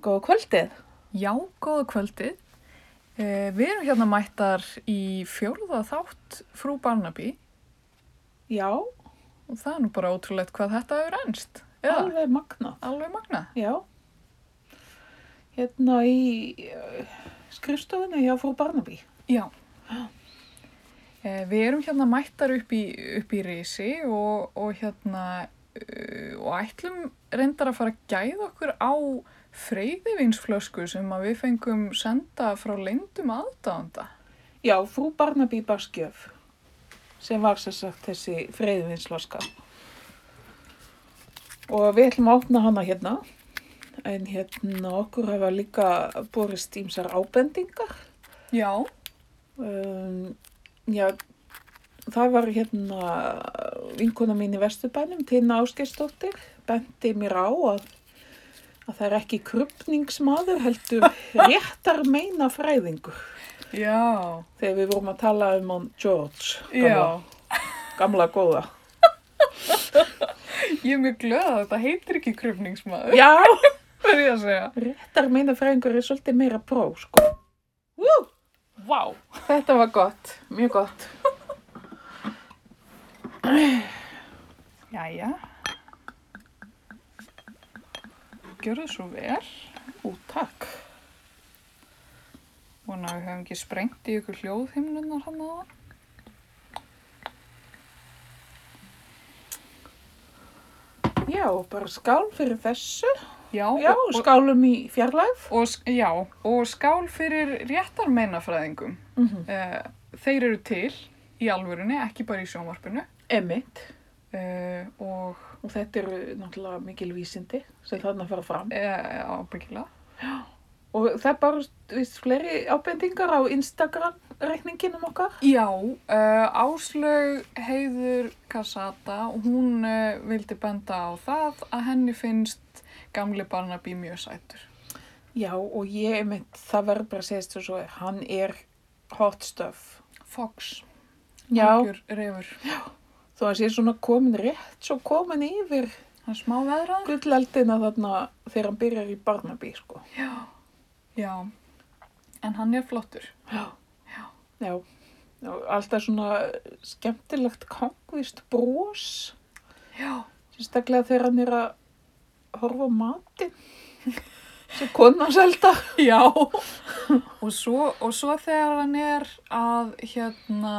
Góða kvöldið. Já, góða kvöldið. Eh, við erum hérna mættar í fjórða þátt frú Barnaby Já, og það er nú bara ótrúlegt hvað þetta hefur ennst. Eða, alveg, magnað. alveg magna. Já. Hérna í uh, skrifstofunni hjá frú Barnaby. Já. Eh, við erum hérna mættar upp í, upp í risi og, og hérna uh, og ætlum reyndar að fara að gæða okkur á freyðivinsflösku sem við fengum senda frá leyndum aðdáðanda. Já, frú Barnaby Barskjöf sem var sér sagt þessi freyðvinslaska. Og við ætlum að opna hana hérna. En hérna okkur hafa líka borist ímsar ábendingar. Já, Um, já, það var hérna vinkona mín í Vesturbænum, Tina Ásgeirsdóttir, bendi mér á að, að það er ekki krupningsmaður heldur réttar meina fræðingur. já, Þegar við vorum að tala um hann George, já. gamla, gamla góða. Ég er mjög glöð að þetta heitir ekki krufningsmaður. Já, réttar meina fræðingur er svolítið meira pró, sko. Woo! Vá. Þetta var gott, mjög gott. Jæja. Gjörðu svo vel. Ú, takk. Vona við höfum ekki sprengt í ykkur hljóðhimnunar hann að það. Já, bara skál fyrir þessu. Já, Já, og, skálum í fjarlægð. og, já, og skál fyrir réttarmeinafræðingum. Mm -hmm. Uh, þeir eru til í alvörunni, ekki bara í sjónvarpinu. Emitt. Uh, og Og þetta eru náttúrulega mikil vísindi sem þarna fara fram. uh, ábyggilega. Og það er bara vist, fleiri ábendingar á Instagram-reikninginum okkar. Já, uh, Áslaug Heiður Kassata, hún uh, vildi benda á það að henni finnst gamli Barnaby mjög sætur. Já, og ég emitt, það verður bara að segja þess að hann er hot stuff. Fox, Já, algjör reyfur. Þó að sé svona komin rétt, svo komin yfir Það er smá veðrað. gulleldina þarna þegar hann byrjar í Barnaby, sko. Já, já, en hann er flottur. Já. Já. Já, alltaf svona skemmtilegt kongvist brós. Já, Sérstaklega þegar hann er að horfa á matinn sem konan selda. já. og, svo, og svo þegar hann er að, hérna,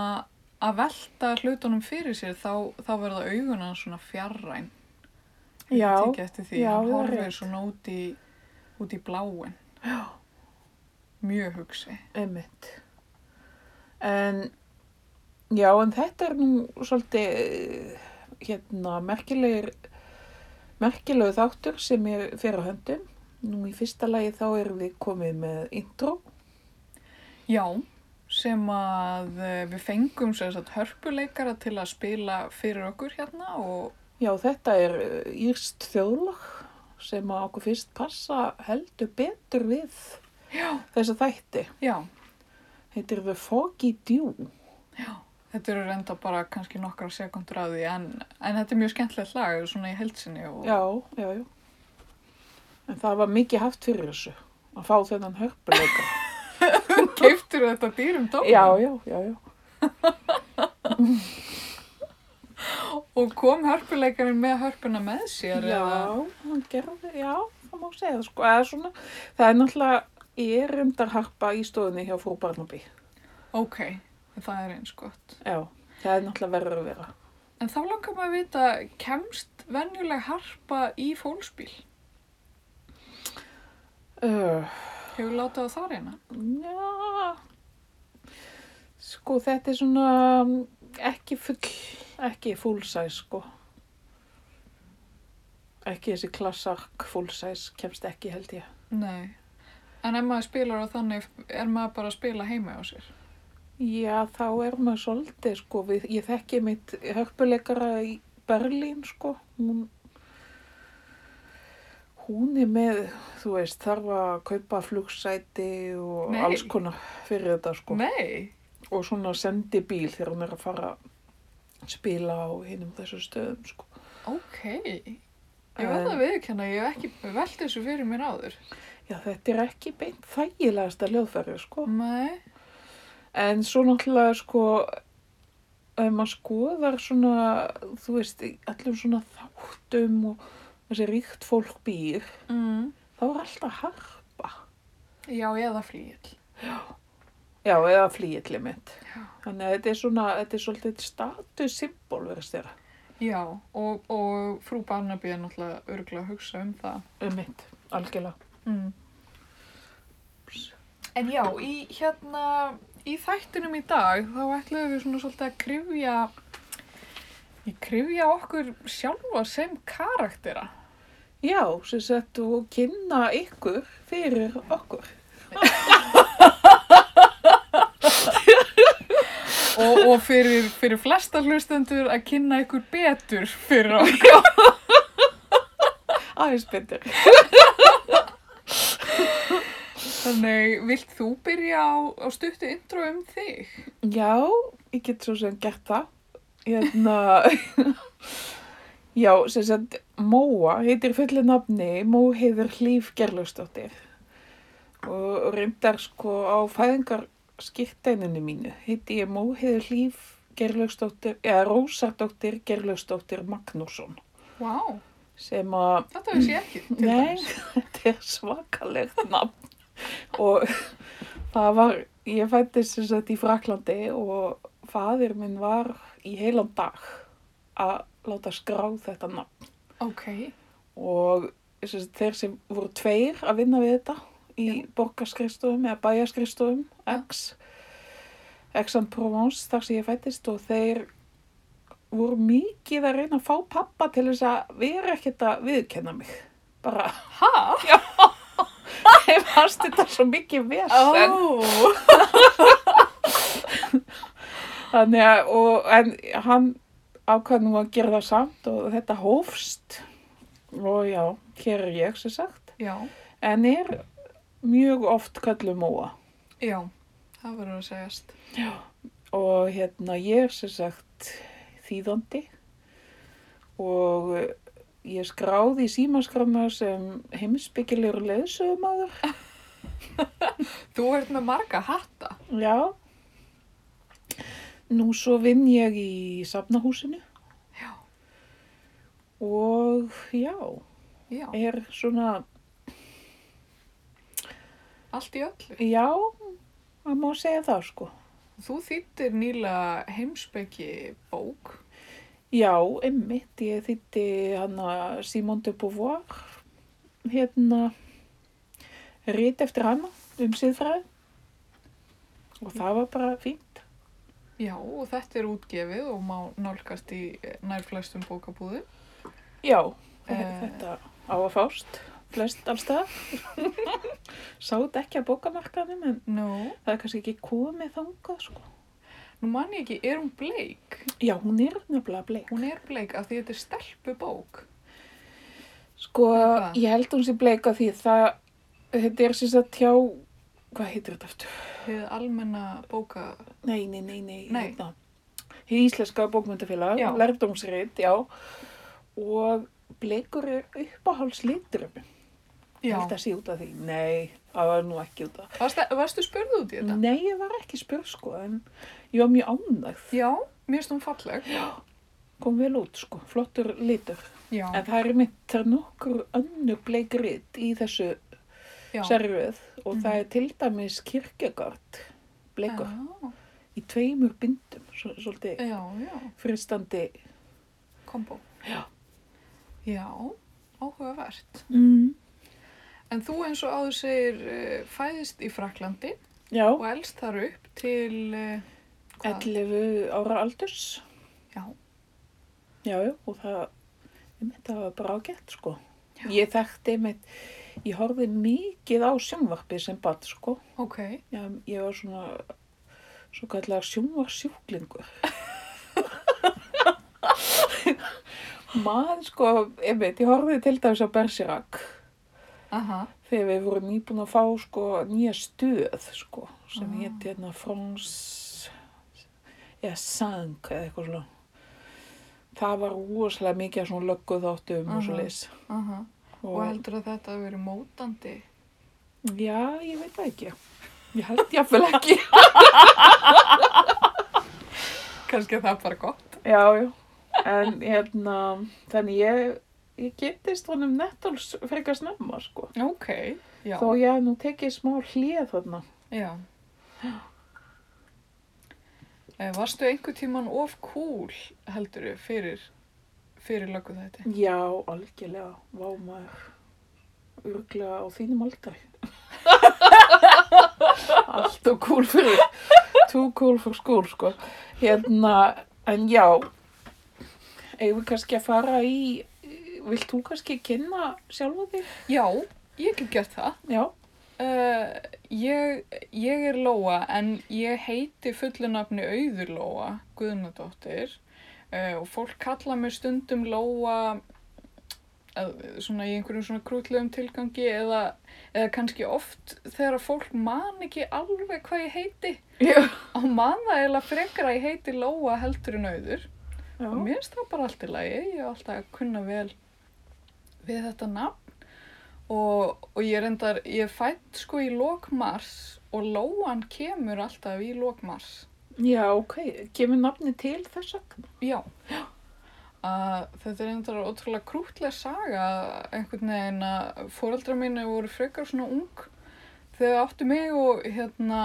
að velta hlutunum fyrir sér, þá, þá verða augun hans svona fjarræn. Já, tekið eftir því, já, hann horfir svona út í, út í bláin. Mjög hugsi. Einmitt. En, já, en þetta er nú svolítið, hérna, merkilegir, merkilegu þáttur sem er fyrir höndum. Nú í fyrsta lagi þá erum við komið með intro. Já, sem að eh, við fengum sagt hörpuleikara til að spila fyrir okkur hérna og Já, þetta er uh, írst þjóðlag sem að okkur fyrst passa heldur betur við já, þessa þætti. já, Heitir The Foggy Dew. já. Þetta eru reynda bara kannski nokkra sekundur að því en, en þetta er mjög skemmtilegt lag svona í heilsinni og Já, já, já. En það var mikið haft fyrir þessu að fá þennan hörpuleika. keiftur þetta dýrum tónum já, já, já, já. og kom hörpuleikarinn með hörpuna með sér Já, eða? hann gerði, já, það má segja sko. Eða svona, það er náttúrulega erundarharpa í stofunni hjá frú Barnaby. Ok, það er eins gott. Já, það er náttúrulega verður að vera. En þá langar maður að vita, kemst venjuleg harpa í fólksbíl? Uh, Hefur látað það reyna? já, sko þetta er svona mm, ekki full, ekki full size sko. Ekki þessi klassark full size kemst ekki held ég. Nei. En ef maður spilar á þannig, er maður bara að spila heima á sér? Já, þá er maður svolítið, sko, við, ég þekki mitt hörpuleikara í Berlín, sko, hún, hún er með, þú veist, þarf að kaupa flugsæti og Nei. alls konar fyrir þetta, sko. Nei. Og svona sendi bíl þegar hún er að fara að spila á hinum þessu stöðum, sko. Ok. Ég verð En- að viðkjanna, ég hef ekki velt þessu fyrir mér áður. Já, þetta er ekki beint þægilegasta hljóðfæri, sko. Nei. En svo náttúrulega, sko, ef maður skoðar svona, þú veist, allum svona þáttum og þessi ríkt fólk býr, Mm. þá er alltaf harpa. Já, eða flýill. Já, eða flýilli mitt. Já. Þannig að þetta er svona, þetta er svolítið statussymbol, verðist þér, Já, og, og frú Barnaby er náttúrulega örgulega að hugsa um það. um mitt, algjörlega. Mm. En já, í hérna, í þættinum í dag, þá ætluðum við svona svolítið að krifja, í krifja okkur sjálfa sem karaktera. Já, sem sagt, og kynna ykkur fyrir okkur. Og, og fyrir, fyrir flesta hlustendur að kynna ykkur betur fyrir okkur. Aðeins betur. Þannig, vilt þú byrja á, á stuttu intro um þig? Já, ég get svo sem gert það. Hérna, já, sem sagt, Móa heitir fullu nafni, Móheiður Hlíf Gerlaustóttir. Og reyndar sko á fæðingarskirteininu mínu heiti ég Móheiður Hlíf Gerlaustóttir, eða Rósardóttir Gerlaustóttir Magnússon. Vá, Sem að, þetta veist ég ekki. nei, þetta er svakalegt nafn. Og það var, ég fættist sem sagt í Fraklandi og fadir minn var í heilan dag að láta skrá þetta nafn. Ok, Og sagt, þeir sem voru tveir að vinna við þetta í Já. borgarskristofum eða bæjarskristofum, X, Aix-en-Provence, þar sem ég fættist og þeir voru mikið að reyna að fá pappa til þess að vera ekkert að viðkenna mig. Bara, ha? þeim fannst þetta svo mikið vesen. Ó, Þannig að, og, en hann ákvað nú að gera það samt og þetta hófst og já, hér er ég sem sagt, já, en er mjög oft kallum móa já, það verður að segjast. og hérna ég er sem sagt þýðandi og ég er skráð í símaskrána sem heimsbyggilegur leðsögumadur. Þú ert með marga hatta. Já. Nú svo vinn ég í safnahúsinu Já, og já, já, er svona, allt í öllu. já, það má segja það sko. Þú þýttir nýlega heimsbyggi bók. Já, einmitt, ég þýtti hana Simone de Beauvoir, hérna, rít eftir hana um siðfræði og það var bara fínt. Já, og þetta er útgefið og má nálgast í nærflestum bókabúðum. Já, Eh. þetta á að fást, flest allstað. Sá þetta ekki að bókamarkaðum en Nú, það er kannski ekki komið þangað sko. nú man ég ekki, er hún bleik? Já, hún er nefnilega bleik. Hún er bleik af því þetta er stelpu bók. Sko, ég held hún sé bleika því það, þetta er sem sagt hjá, hvað heitir þetta aftur? Þið almenna bóka... Nei, nei, nei, nei. Hérna. Hið íslenska bókmyndafélag, Já. lærdomsrit, já. Og bleikur er uppáhaldsliturinn. Ég Já. að sé út af því. Nei, það var nú ekki út af. Varstu, varstu spurðu út í þetta? Nei, ég var ekki spurð sko, en ég var mjög ánægð. Já, mér hún falleg. Kom vel út sko, flottur litur. Já, En það er mitt, það er nokkur önnur bleikrit í þessu serfið og Mhm. það er til dæmis kirkegard bleikur Já, í tveimur bindum, svo, svolítið fristandi. Kombo. Já. Já, áhugavert. Mm. En þú eins og áður segir uh, fæðist í Fraklandi Já, og elst þar upp til uh, hvað? 11 ára aldurs. Já, Já, já, og það, það var bara ágætt, sko. Ég þekkti, einmitt, ég horfði mikið á sjónvarpi sem bad, sko. ok. Já, ég var svona, svo kallar sjónvarsjúklingur. Maður, sko, einmitt, ég horfði til dæmis á Bersirak Aha, þegar við vorum nýbúin að fá, sko, nýja stöð, sko, sem Ah. hétt hérna France, eða Sank, eða eitthvað svona. það var rosalega mikið af svona löggu þáttum og Aha. svo leis. Og Og, heldur að þetta hafi verið mótandi? já, ég veit það ekki. Ég held jáfnvel ekki. Kannski að það er bara gott. já, já. En hérna, þannig ég, ég getist honum nettáls frekar snemma, sko. Ok, já. Þó ég hef nú tekið smá hlið þarna. Já. Eh, Varstu einhver tíman of cool, heldur fyrir, fyrir löggu þetta? Já, algjörlega. Vá maður. Örglega á þínum aldrei. Allt og cool fyrir. Too cool for school, sko. Hérna, en já. Eigum við kannski að fara í, vilt þú kannski kynna sjálfa þig? Já, ég get gert það. Já. Uh, ég, ég er Lóa en ég heiti fullunafni Auður Lóa, Guðnadóttir og fólk kalla mig stundum Lóa uh, svona í einhverjum svona krútlegum tilgangi eða, eða kannski oft þegar fólk man ekki alveg hvað ég heiti Já. og man það eiginlega frekar að ég heiti Lóa heldur en Auður Já. og mér finnst það bara allt í lagi, ég er alltaf að kunna vel við þetta nafn og, og ég reyndar, ég er fætt sko í lok mars og lóan kemur alltaf í lok mars. Já, ok. Kemur nafni til þess vegna? Já. Að þetta er reyndar ótrúlega krútlega saga einhvern veginn að fóreldra mínu voru frekar svona ung þegar áttu mig og hérna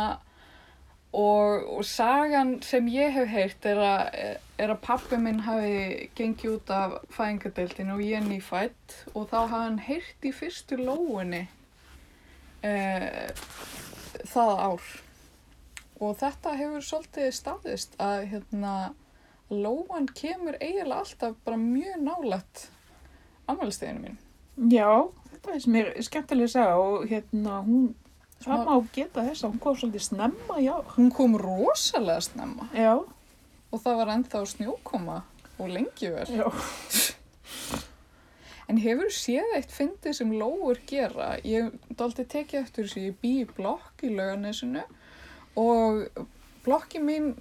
og, og sagan sem ég hef heyrt er að, er að pappi minn hafi gengið út af fæðingadeildinu og ég er nýfætt og þá hafi hann heyrt í fyrstu lóunni e, það ár og þetta hefur svolítið staðist að hérna lóan kemur eiginlega alltaf bara mjög nálægt ammælisteginu mín. Já, þetta er sem er skemmtilega að segja og hérna hún, það má geta þess að hún kom svolítið snemma, já. Hún kom rosalega snemma Já. og það var ennþá snjókoma og lengi vel. Já. En hefur séð eitt fyndið sem lóur gera? Ég aldrei tekið eftir þessu, ég bý í blokk í laugarnesinu og blokki mín,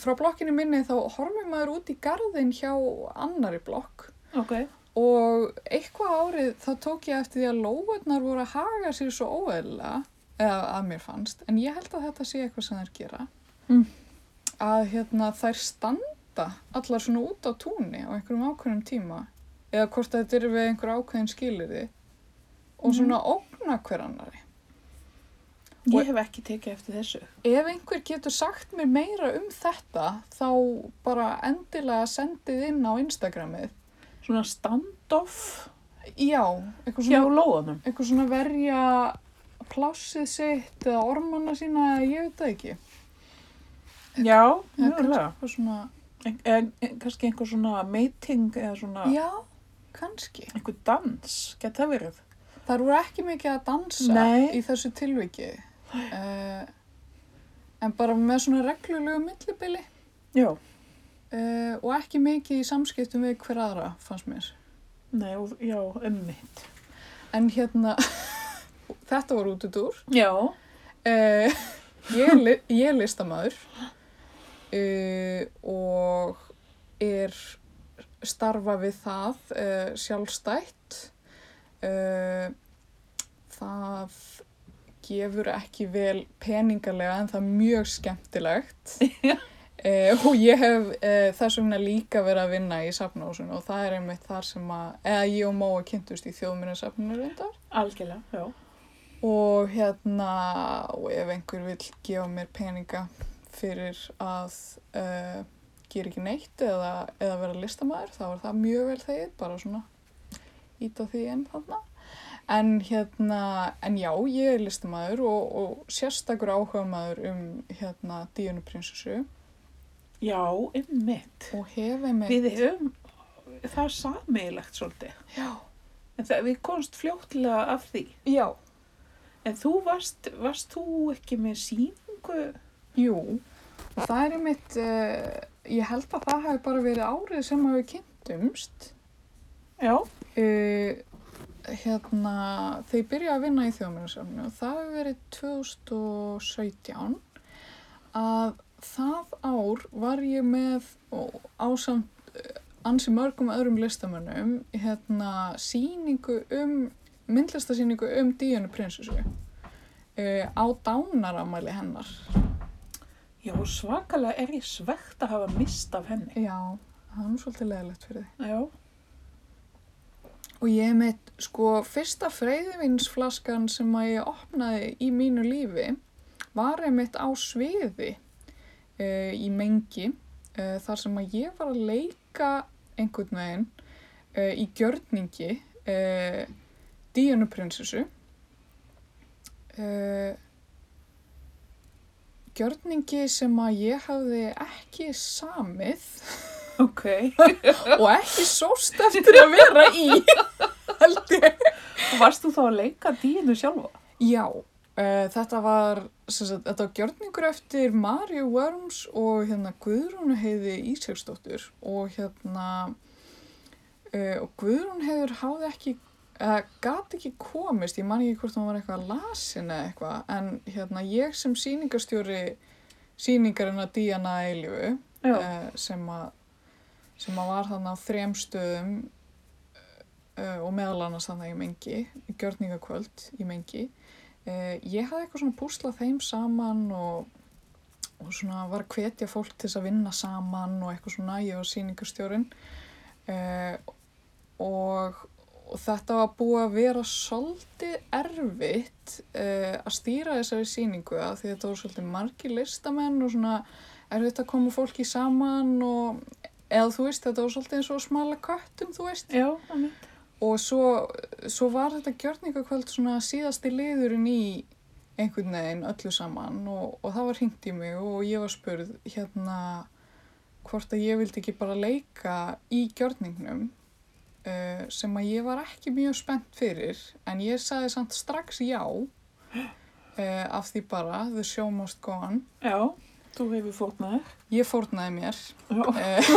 frá blokkinu minni þá horfir maður út í garðin hjá annari blokk Ok. og eitthvað árið þá tók ég eftir því að lóurnar voru að haga sér svo óeðla, eða að mér fannst, en ég held að þetta sé eitthvað sem þær gera, Mm. að hérna þær standa allar svona út á túnni á einhverjum ákveðnum tíma eða hvort þetta er við einhver ákveðin skilirði og Mhm. svona ógna hver annari. Ég hef ekki tekið eftir þessu. Ef einhver getur sagt mér meira um þetta þá bara endilega sendið inn á Instagramið. Svona standoff Já, hjá lóðanum. eitthvað svona verja plássið sitt eða ormana sína, ég veit það ekki. Já, Eða mjögulega. eitthvað svona, En, en, en kannski einhver svona mating eða svona já, kannski. einhver dans, gett það verið? Það eru ekki mikið að dansa Nei. í þessu tilviki. Uh, en bara með svona reglulegu millibili Já. uh, og ekki mikið í samskiptum við hver aðra, fannst mér. Nei, og, já, ummitt. En hérna, þetta var útudúr. Já. Uh, ég, er li- ég er listamaður uh, og er starfa við það sjálfstætt. Það gefur ekki vel peningalega en það er mjög skemmtilegt. Uh, og ég hef uh, þess vegna líka verið að vinna í safnahúsinu og það er einmitt þar sem að, eða ég og Móa kynntust í þjóðminnarsafninu reyndar Algjörlega, já. og hérna og ef einhver vil gefa mér peninga fyrir að uh, gera ekki neitt eða, eða vera listamæður þá er það mjög vel þegið, bara svona ít á því enn þarna en hérna, en já, ég er listamæður og, og sérstakur áhuga maður um hérna Díunu prinsessu Já, ummitt. og hef einmitt Við höfum það sameigilegt svolítið. já, En það, við komst fljótlega af því. já, En þú varst, varst þú ekki með sýningu? jú það er einmitt uh, ég held að það hafi bara verið árið sem að við kynntumst Já. uh, hérna, þeir byrja að vinna í þjóðmjörnusafnu og það hefur verið 2017 að það ár var ég með ásamt uh, ansi mörgum öðrum listamönnum hérna síningu um, myndlistasíningu um Díunu prinsessu uh, á dánaramæli hennar. Já, svakalega er ég svegt að hafa mist af henni. Já, það er svolítið leðilegt fyrir því. Já, Og ég mitt, sko, fyrsta freyðivinsflaskan sem að ég opnaði í mínu lífi var einmitt á sviði uh, í mengi uh, þar sem að ég var að leika einhvern veginn uh, í gjörningi Díunu prinsessu. Gjörningi sem að ég hafði ekki samið ok. og ekki sóst eftir að vera í, held ég. Varst þú þá að leika dínu sjálfa? Já, uh, þetta var, sem sagt, þetta var gjörningur eftir Marju Worms og hérna Guðrún heiði Ísjöksdóttur og hérna, uh, og Guðrún heiður háði ekki, eða gat ekki komist, ég man ekki hvort hún var eitthvað lasin eða eitthvað, en hérna ég sem sýningarstjóri sýningarinn að Díana Eilifu, Já. uh, sem að sem að var þannig á þrem stöðum uh, og meðal annars þannig í mengi, í gjörningakvöld í mengi. Uh, ég hafði eitthvað svona púslað þeim saman og, og svona var að hvetja fólk til þess að vinna saman og eitthvað svona, ég var sýningarstjórin uh, og, og þetta var búið að vera svolítið erfitt að stýra þessari sýningu af því þetta voru svolítið margir listamenn og svona erfitt að koma fólki saman og eða þú veist, þetta var svolítið eins og smala köttum, þú veist. Já. Og svo, svo var þetta gjörningakvöld svona síðasti liðurinn í einhvern veginn öllu saman og, og það var hringt í mig og ég var spurð hérna hvort að ég vildi ekki bara leika í gjörningnum uh, sem að ég var ekki mjög spennt fyrir en ég sagði samt strax já uh, af því bara the show must go on. Já, þú hefur fórnaði. Ég fórnaði mér. Eh,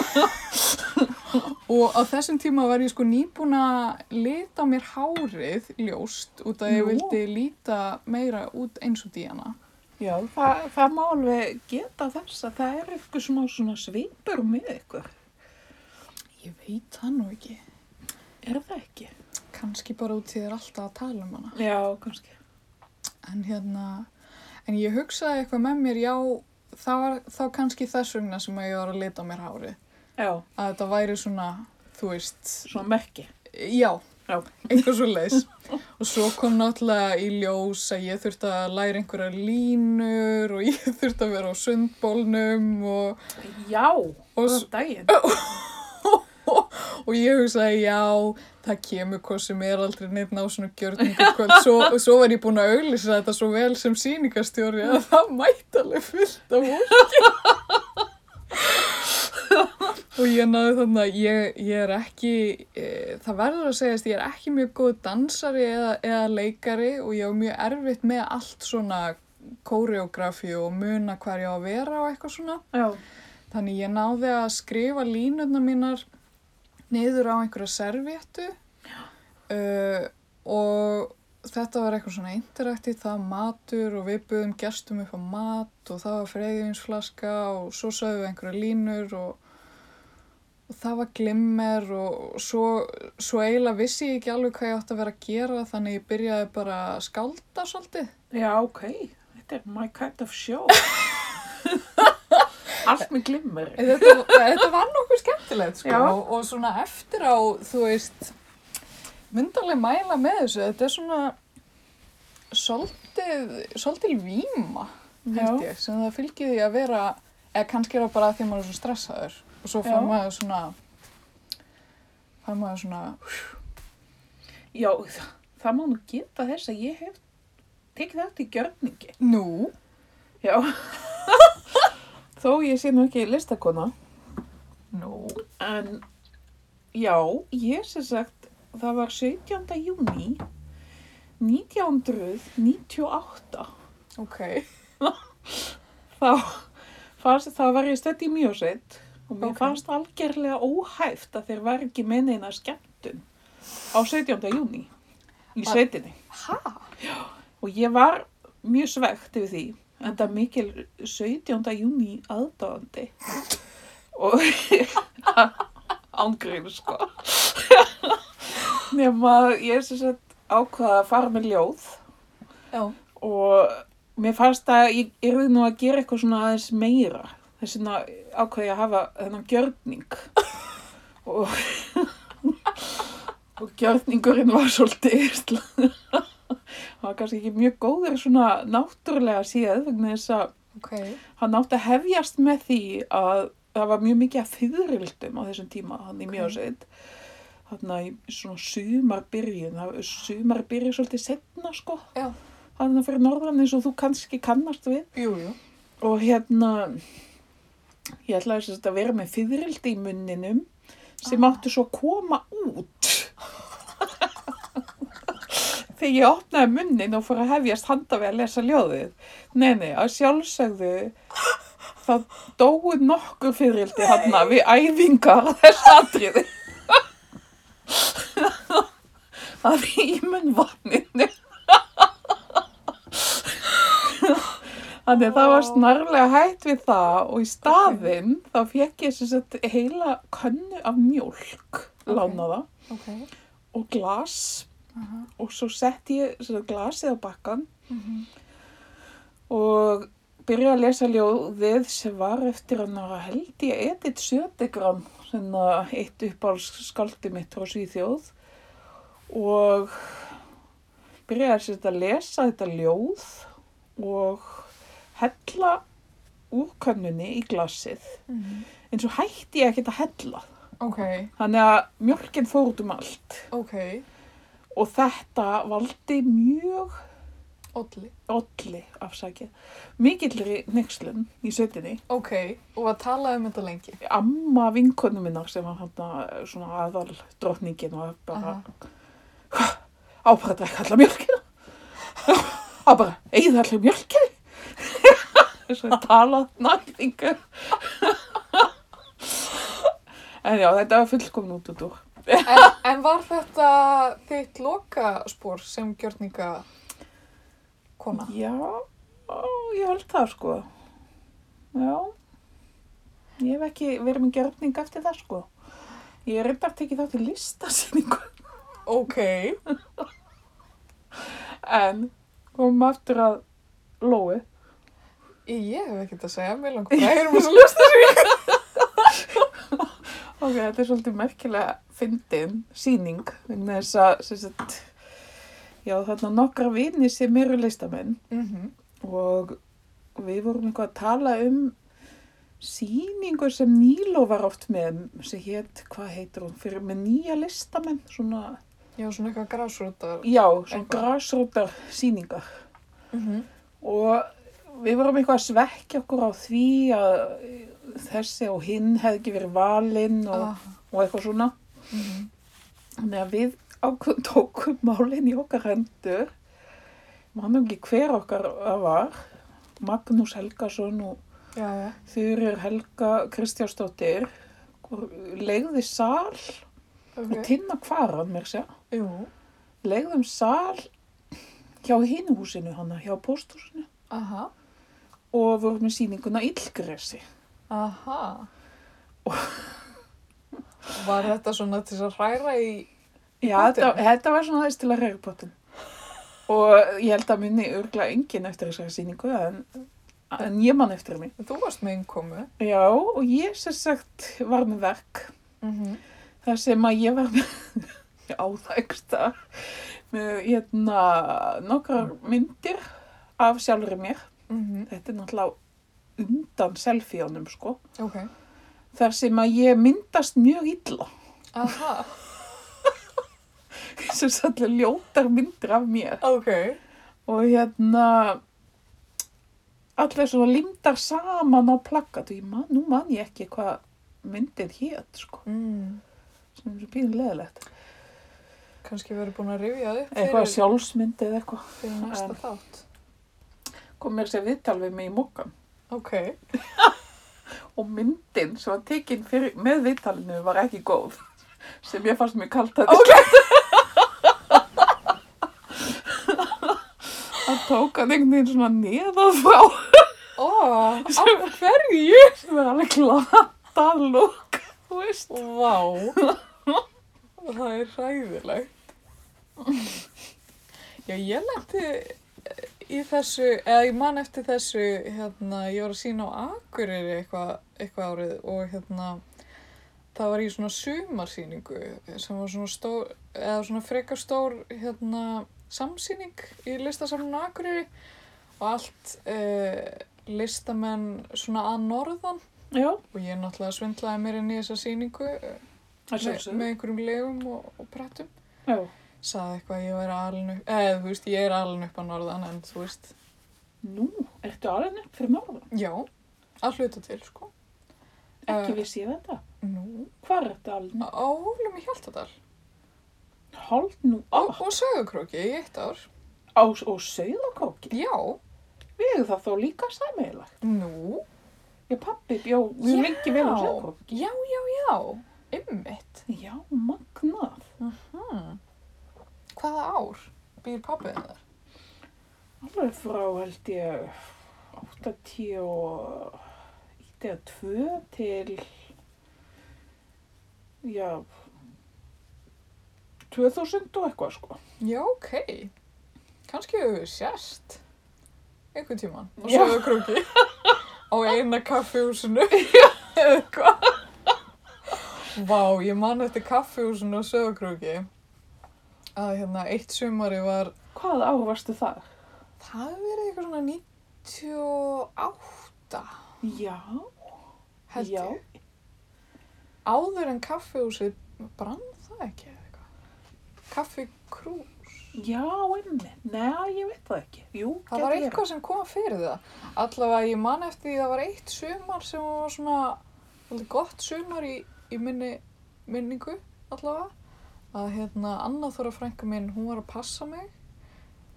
og á þessum tíma var ég sko nýbúin að lita mér hárið ljóst út að ég Nú. vildi líta meira út eins og Díana. Já, það, það má alveg geta þess að það er eitthvað smá svona svipur með ykkur. Ég veit það nú ekki. Er það ekki? Kanski bara út því þér alltaf að tala um hana. Já, kannski. En hérna, en ég hugsaði eitthvað með mér, já, það var þá kannski þess vegna sem að ég var að lita á mér hárið. Já, Að þetta væri svona, þú veist, svona merki. já, Já. einhver svo leis. og svo kom náttúrulega í ljós að ég þurfti að læra einhverja línur og ég þurfti að vera á sundbólnum og, Já, og, s- daginn. og ég hugsaði já, það kemur hvað sem er aldrei neitt ná svona gjörningakvöld. Svo, svo var ég búin að auglýsa þetta svo vel sem sýningastjóri að það mætti alveg fullt af fólki. og ég náði þannig að ég, ég er ekki, e, það verður að segjast, ég er ekki mjög góð dansari eða, eða leikari og ég á mjög erfitt með allt svona kóreografi og muna hvar ég á að vera og eitthvað svona. Já, Þannig ég náði að skrifa línurnar mínar niður á einhverja servéttu uh, og þetta var eitthvað svona interaktív, það var matur og við buðum gestum upp á mat og það var freyðivinsflaska og svo sögðum við einhverja línur og, og það var glimmer og svo, svo eiginlega vissi ég ekki alveg hvað ég átti að vera að gera þannig ég byrjaði bara að skálda svolítið. já, ok. Þetta er my kind of show. Allt með glimmur. þetta, þetta var nokkuð skemmtilegt sko og, og svona eftir á þú veist myndarlega mæla með þessu þetta er svona svolítið, svolítið víma held ég sem það fylgir því að vera eða kannski er það bara að því að maður er svo stressaður og svo fær maður svona fær maður svona Já, það, það má nú geta þess að ég hef tekið þetta í gjörningi. nú, Já. Þó ég sé nú ekki listakona. nú En já, ég sem sagt, það var 17. júni 1998. ok, Þá, fannst, þá var ég stödd í mjósveit og mér Ok. fannst algjörlega óhæft að þeir var ekki með neina skemmtun á 17. júni í sveitinni. ha? Og ég var mjög svegt yfir því, en það mikil 17. júni aðdáðandi. Og ángrínu, sko. Nefn að ég er sem sagt ákvaða að fara með ljóð Já. og mér fannst að ég yrði nú að gera eitthvað svona aðeins meira. Þess vegna ákvaði að hafa þennan gjörning og, og gjörningurinn var svolítið, hann var kannski ekki mjög góður svona náttúrulega séð vegna þess að Ok. hann átti að hefjast með því að það var mjög mikið að fyririldum á þessum tíma, hann í Ok. mjögsveit. Þannig í svona sumarbyrjun, sumarbyrjun svolítið setna sko. Já. Þannig fyrir norðan eins og þú kannski kannast við. Jú, jú. Og hérna, ég ætlaði sagt að vera með fyririldi í munninum sem Ah. átti svo að koma út. Þegar ég opnaði munnin og fór að hefjast handa við að lesa ljóðið. Nei, nei, að sjálfsögðu það dói nokkur fyririldi hann við æfingar á þessu atriði. Það er í munnvatninu. Þannig að það var snarlega hægt við það og í staðinn þá fekk ég sem sagt heila könnu af mjólk Ok. lánaða Ok. og glas Aha. og svo sett ég glasið á bakkan Mhm. og byrjaði að lesa ljóðið sem var eftir hann að held ég Edith Södegram sem að eitt uppáhalds skaldi mitt frá Svíþjóð og sagt að lesa þetta ljóð og hella úr könnunni í glasið Mhm. en svo hætti ég ekkert að hella Ok. þannig að mjölkin fór út um allt Ok. Og þetta valdi mjög Olli. olli afsakið mikillri nexlun í sveitinni Ok. Og að tala um þetta lengi. amma vinkonu minnar sem var hann svona aðal drottningin og bara Aha. á bara að drekka alla mjölkina á bara eigið allir mjölkina þess að tala næringar en já þetta var fullkomin út út úr En, en var þetta þitt lokaspor sem gjörninga kona? já, ó, ég held það sko já ég hef ekki verið með gjörning eftir það sko ég er reyndar tekið þá til listasýningu Ok. en komum aftur að Lói Ég hef ekkert að segja, mér langar bara að heyrum þess að lusta sig. Ok, þetta er svolítið merkilega fyndin síning vegna þess að sem sagt, já, þarna nokkra vini sem eru listamenn Mm og við vorum eitthvað að tala um síningu sem Níló var oft með sem hétt, hvað heitir hún, fyrir með nýja listamenn, svona, Já, svona eitthvað grásrútar. já, svona grásrótar síningar Mm -hmm. og við vorum eitthvað að svekja okkur á því að þessi og hinn hefði ekki verið valinn og, ah. og eitthvað svona mm -hmm. Þannig að við ákveðum tókum málinn í okkar hendur. Mannum ekki hver okkar það var. Magnús Helgason og Já, já. Þurir Helga Kristjánsdóttir. Legði sal og Ok. tinna hvaran mér. Jú. Legðum sal hjá hinu húsinu hana, hjá pósthúsinu. Aha. Og vorum með sýninguna Illgresi. Aha. Var þetta svona til þess að hræra í... Já, þetta, þetta var svona aðeins til að reyra pottin. Og ég held að minni örgla enginn eftir þessari sýningu en, en ég man eftir henni. Þú varst með innkomu. Já, og ég sem sagt var með verk Mm -hmm. þar sem að ég var með á það ekstra með hérna nokkrar myndir af sjálfur mér. Mm Þetta er náttúrulega undan selfíunum sko. Ok. Þar sem að ég myndast mjög illa. Aha. Sem sagt ljótar myndir af mér. Ok. Og hérna allir svona limdar saman á plakkat og man, nú man ég ekki hvað myndið hét sko. Mm. Sem er svo pínleðilegt. Kannski verið búin að rifja upp Eitthvað fyrir, sjálfsmynd eða eitthvað. fyrir næsta En- þátt. kom mér sér viðtal við mig í mokkan Ok. og myndin sem var tekin fyrir, með viðtalinu var ekki góð sem ég fannst mér kalt að okay. það tók hann einhvern veginn svona neðað frá Ó, af hverju? sem er alveg glatað lúk þú veist. Vá. það er hræðilegt. Já, ég lenti í þessu, eða ég man eftir þessu, hérna, ég var að sína á Akureyri eitthvað eitthva árið og hérna, það var í svona sumarsýningu sem var svona stór, eða svona frekar stór, hérna, samsýning í listasamlunum Akureyri og allt eh, listamenn svona að norðan. Já, og ég náttúrulega svindlaði mér inn í þessa sýningu eh, með, með einhverjum legum og, og prættum Já, saði eitthvað að ég væri alin upp eða þú veist, ég er alin upp á norðan en þú veist, nú, ertu alveg upp fyrir norðan? já að hluta til, sko Ekki Eh, vissi ég þetta. Nú, Hvar ertu alveg? á hólum í Hjaltadal Hald nú á. og, og sögukróki í eitt ár Á, og sauðakóki. Já, Við erum það þó líka sæmiðilega. nú Ég pappi bjó mjög lengi vel á sauðakóki. Já, já, já, ymmit Já, magnað. hmm. Hvaða ár býr pappið þar? Alveg frá held ég 80 og 82 til já 2000 og eitthvað sko. Já, ok kannski hefur við sérst einhvern tíman á Já. sögukróki á eina kaffihúsinu eða eitthvað Vá, ég man eftir kaffihúsinu á sögukróki að hérna eitt sumari var Hvað ár varstu þar? það hefur verið eitthvað svona 98 Já, held Já. ég áður en kaffihúsið brann það ekki eða eitthvað kaffikrús já, einmitt. Nei, ég veit það ekki. Jú, Það var eitthvað sem kom fyrir það. Allavega ég man eftir því að það var eitt sumar sem var svona alveg gott sumar í, í minni minningu allavega. Að hérna Anna Þóra frænka minn, hún var að passa mig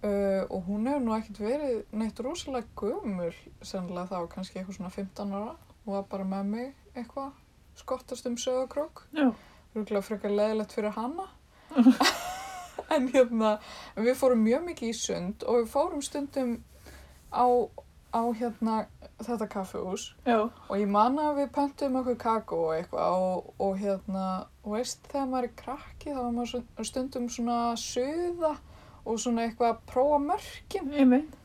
uh, og hún hefur nú ekkert verið neitt rosalega gömul sennilega þá, kannski eitthvað svona 15 ára. Hún var bara með mig eitthvað, skottast um sögakrók. Rúglega frekar leðilegt fyrir hana. en hérna, við fórum mjög mikið í sund og við fórum stundum á, á hérna þetta kaffehús já, og ég man að við pöntum okkur kakó og eitthvað og, og hérna, og veist þegar maður er krakki þá var maður stundum svona að suða og svona eitthvað að prófa mörkin. Einmitt.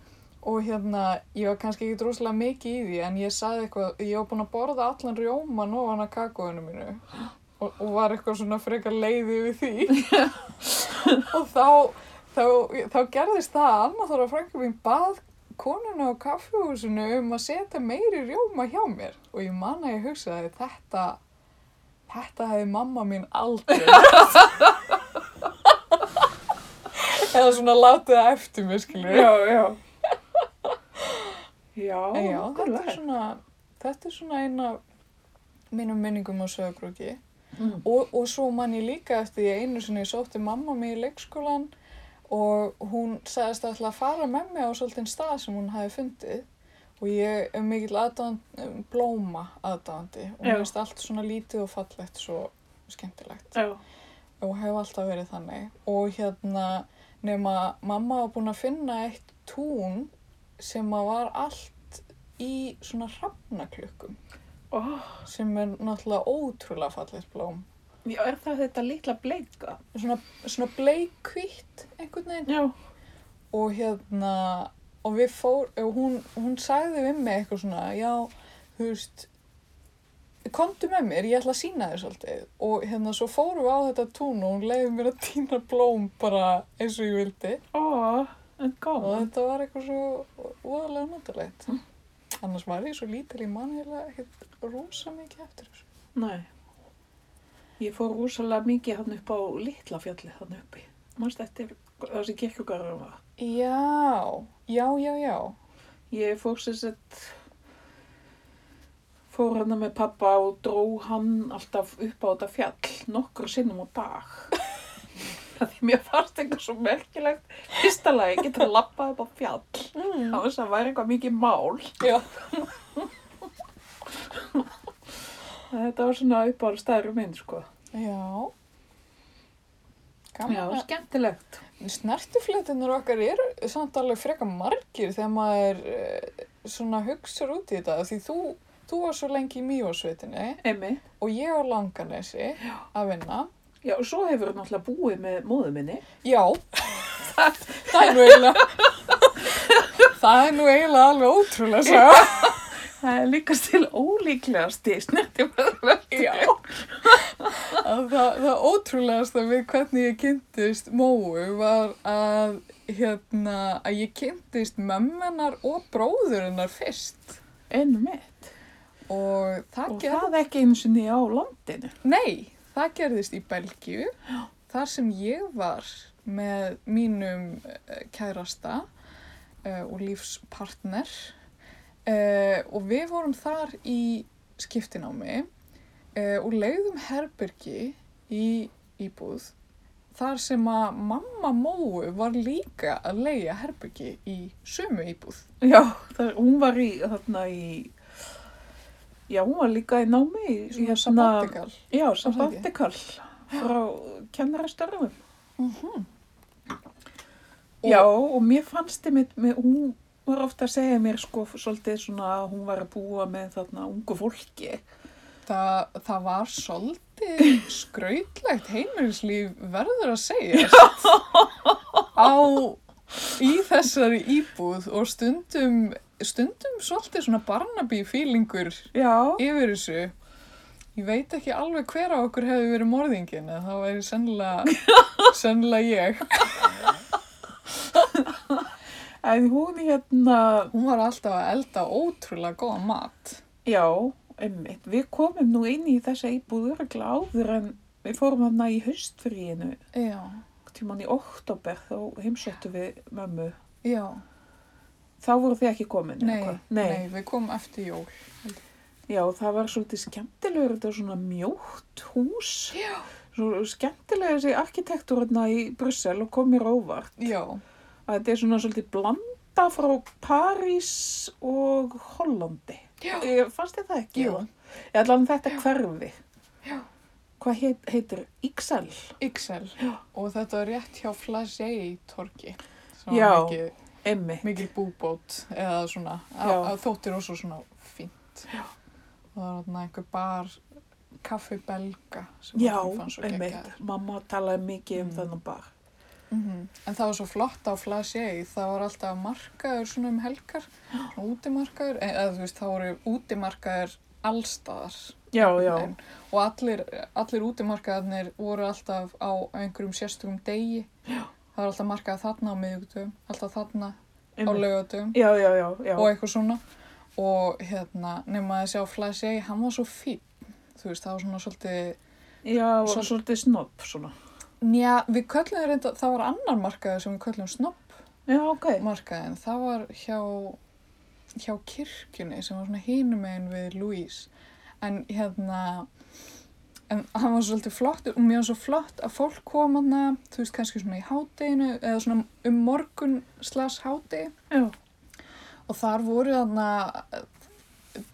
og hérna, ég var kannski ekki droslega mikið í því en ég sagði eitthvað, ég var búin að borða allan rjóman ofan að kakóinu mínu. Og, og var eitthvað svona frekar leiði við því. Og þá, þá, þá gerðist það að Anna Þóra frænka mín bað konuna á kaffihúsinu um að setja meiri rjóma hjá mér. Og ég man að ég hugsaði þetta þetta hefði mamma mín aldrei eða svona látið það eftir mér skilur Já, já. Já, já, þetta er svona, þetta er svona eina mínum minningum á sögurkrúki. Mm. Og, og svo man ég líka eftir að einu sinni sótti mamma mig í leikskólan og hún sagðist alltaf að fara með mig á svolítinn stað sem hún hafi fundið og ég er mikill aðdáðan, blóma aðdáðandi og mér finnst allt svona lítið og fallegt svo skemmtilegt. Já, og hef alltaf verið þannig. Og hérna nema mamma var búin að finna eitt tún sem að var allt í svona hrafnaklukkum. Ó, sem er náttúrulega ótrúlega fallegt blóm. Já, er það þetta litla bleika? svona, svona bleikvitt einhvern veginn. Já, og hérna og við fór, og hún, hún sagði við mig eitthvað svona, já, þú veist komdu með mér, ég ætla að sína þér svolítið. Og hérna svo fórum við á þetta tún og hún leiði mér að týna blóm bara eins og ég vildi. En og þetta var eitthvað svo voðalega notalegt. Annars var ég svo lítil í ekkert rosa mikið eftir þessu. Nei. Ég fór rosalega mikið hann upp á litla fjalli hann uppi. Manst eftir þessi kirkjugarður var. já, já, já, já Ég fór sér sett fór hann með pappa og dró hann alltaf upp á þetta fjall nokkur sinnum á dag. Það því mér fannst eitthvað svo merkilegt. Fyrsta lagi getur að lappa upp á fjall. mm. Þá þess að væri eitthvað mikið mál. já, Þetta var svona uppáður stæður minn, sko. Já, gaman að skemmtilegt. Snertifletinur okkar eru samt alveg freka margir þegar maður eh, svona hugsar út í þetta því þú þú var svo lengi í Mývarsveitinni Emmi. og ég á Langanesi að vinna. Já, og svo hefur þú náttúrulega búið með móðu minni. Já, það er nú eiginlega, það er nú eiginlega alveg ótrúlega sá. Það er líka til ólíklegasti snerti Já. Að það, það ótrúlegasta við hvernig ég kynntist Móu var að, hérna, að ég kynntist mömmennar og bróðurinnar fyrst. Enn mitt. Og það Og gerði, það ekki einu sinni á landinu. nei, það gerðist í Belgíu, þar sem ég var með mínum eh, kærasta uh, og lífspartner uh, og við vorum þar í skiptinámi uh, og leiðum herbergi í íbúð þar sem að mamma Móu var líka að leiða herbergi í sömu íbúð. Já, það, hún var í, þarna í, já, hún var líka í námi. í Svona sabbatical. Já, sabbatical frá kennarastörfum. Mm Og- Já, og mér fannst þið með, með, hún var ofta að segja mér sko svolítið svona að hún var að búa með þarna ungu fólki. Það, það var svolítið skrautlegt heimilislíf verður að segja á í þessari íbúð og stundum, stundum svolítið svona Barnaby-fílingur Já, yfir þessu. Ég veit ekki alveg hver á okkur hefði verið morðingin en það væri sennilega, sennilega ég. en hún hérna, Hún var alltaf að elda ótrúlega góða mat. já, einmitt, við komum nú inn í þessa íbúð öruglega áður en við fórum þarna í haustfríinu, Já, tíman í oktober, þá heimsóttu við mömmu. já, Þá voru þið ekki komin? nei, hvað? nei, við komum eftir jól. Já, það var svolítið skemmtilegur, þetta var svona mjótt hús. Já. Svo skemmtilega þessi arkitektúr hérna í Brussel og kom mér óvart. Já, Að þetta er svona svolítið blanda frá París og Hollandi. já, Ég, fannst þið það ekki? Jú. Ég ætla hann þetta hverfi. Já. Hvað heit, heitir XL? XL og þetta var rétt hjá Flagey torki Já. mikið, Emmi. mikið búbót eða svona, Já. að, að þóttir også svona fínt Já. og það var þarna einhver bar kaffi belga sem Já, okkur fannst svo emmi. geggjaður. Mamma talaði mikið um Mm. þennan bar. Mhm. en það var svo flott á Flagey það var alltaf markaður svona um helgar útimarkaður e- eða þú veist það voru útimarkaður allstaðar Já, já. En, og allir, allir útimarkaðarnir voru alltaf á einhverjum sérstökum degi. Já. Það var alltaf markað þarna á miðugdöfum, alltaf þarna á já, já, já. og eitthvað svona. Og hérna, nema að sjá Flagey, hann var svo fín. Þú veist, það var svona svolítið, Já, svolítið snopp svona. Njá, við köllum það reynda, það var annar markaður sem við köllum snopp Já, ok. markaðin. Það var hjá, hjá kirkjunni sem var svona hinum megin við Louise. En hérna, en hann var svolítið flott og mér var svo flott að fólk kom hana, þú veist, kannski svona í hádeginu eða svona um morgun slas hádegi Já, og þar voru þarna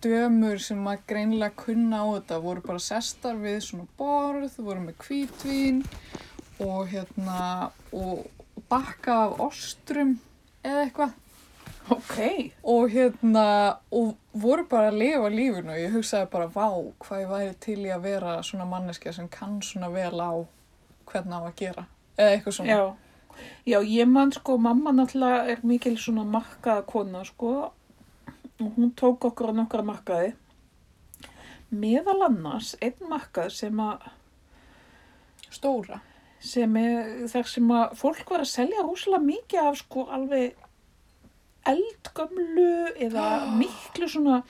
dömur sem að greinilega kunna á þetta, voru bara sestar við svona borð, voru með hvítvín og hérna, og bakka af ostrum eða eitthvað ok. og hérna, og voru bara að lifa lífinu og ég hugsaði bara, vá, hvað ég væri til í að vera svona manneskja sem kann svona vel á hvernig á að gera, eða eitthvað svona. Já. Já, ég man sko, mamma náttúrulega er mikil svona markaða kona sko og hún tók okkur á nokkra markaði. Meðal annars, einn markað sem að, Stóra. Sem er þar sem að fólk var að selja rúslega mikið af sko alveg eldgömlu eða miklu svona,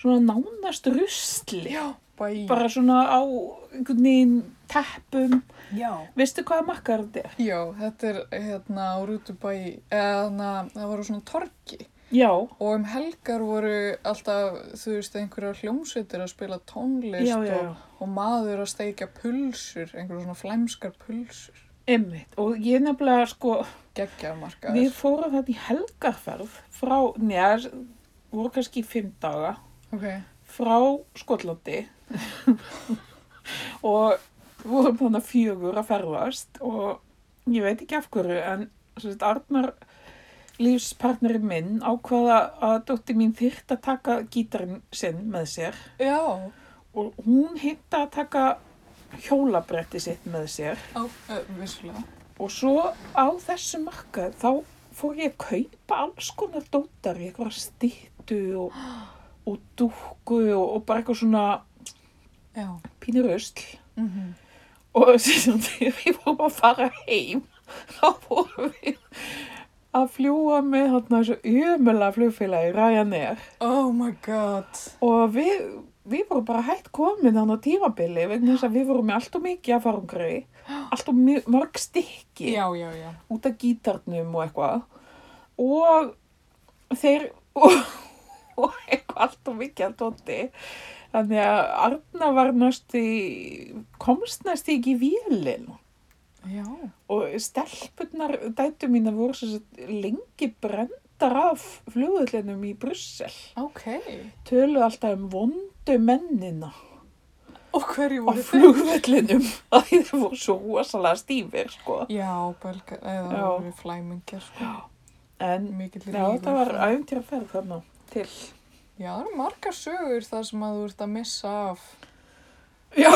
svona nánast rusli. Já. Bara svona á einhvern veginn teppum. Já. Veistu hvaða markaður þetta er? Já, þetta er hérna á Rútubæ, eða þarna, það voru svona torki Já, og um helgar voru alltaf, þú veist, einhverjar hljómsveitir að spila tónlist já, já. Og, og maður að steikja pulsur, einhverjar svona flæmskar pulsur. Einmitt. Og ég nefnilega sko, Geggjamarkaður. Við fórum þetta í helgarferð frá, neðar, voru kannski fimm daga, Ok, frá Skotlandi og vorum þannig fjögur að ferðast og ég veit ekki af hverju en sagt, Arnar lífspartnerinn minn ákvaða að dóttir mín þyrft að taka gítarinn sinn með sér Já, og hún hitta að taka hjólabretti sitt með sér. Á, uh, og svo á þessu markað þá fór ég að kaupa alls konar dótar í eitthvað stýttu og, og dúkku og, og bara eitthvað svona Já. pínur ösl Mm og sem þegar við vorum að fara heim þá vorum við að fljúa með þarna þessu umöla flugfélagi Ryanair. Oh my god. og við, við vorum bara hægt komin þannig á tímabili vegna þess að við vorum með allt og mikið að farungri allt og mörg stykki Já, já, já. út af gítarnum og eitthvað og þeir og, og eitthvað allt og mikið að tóti þannig að Arna var næst í komst næst ekki í vélinn Já. og stelpunnar dætu mína voru svo sagt brendar af flugullinum í Brussel Ok. töluðu alltaf um vondu mennina Og hverju á voru þeir? flugvellinum að þeir voru svo rosalega stífir sko. Já, belga, eða Já. það flæmingjar, sko. en já, þetta var rígur. æfintýra ferð þarna til Já, það eru margar sögur þar sem að þú ert að missa af já,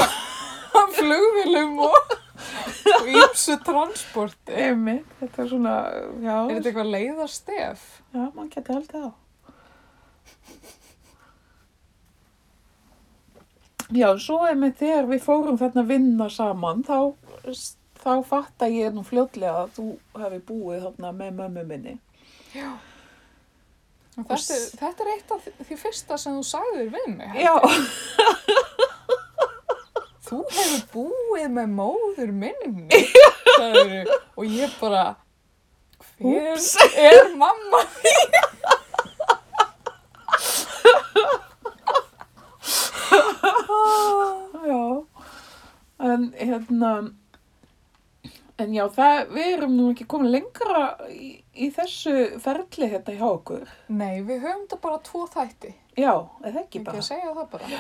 flugvilum og, og ímsu transporti. einmitt, þetta er svona já, Er þetta eitthvað leiðarstef? já, mann geti haldið á Já, svo einmitt þegar við fórum þarna að vinna saman þá, þá fatta ég nú fljótlega að þú hefði búið þarna með mömmu minni Já. Þetta, er- þetta er eitt af því fyrsta sem þú sagðir við mig. Já, Þú hefur búið með móður minni. Sagðirðu. Og ég bara, hver Úps. er mamma þín? já en hérna en já, það, við erum nú ekki komin lengra í, í þessu ferli hérna hjá okkur Nei, við höfum þetta bara tvo þætti. Já, eða ekki Ekki bara að segja það bara.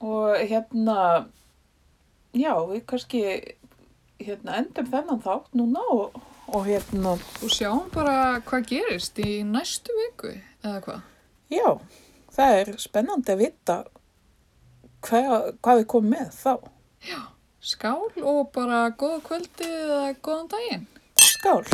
Og hérna já, við kannski hérna endum þennan þátt núna og, og hérna Og sjáum bara hvað gerist í næstu viku, eða hvað? já, það er spennandi að vita hvað, hvað við komum með þá Skál og bara góða kvöldi eða góðan daginn. Skál!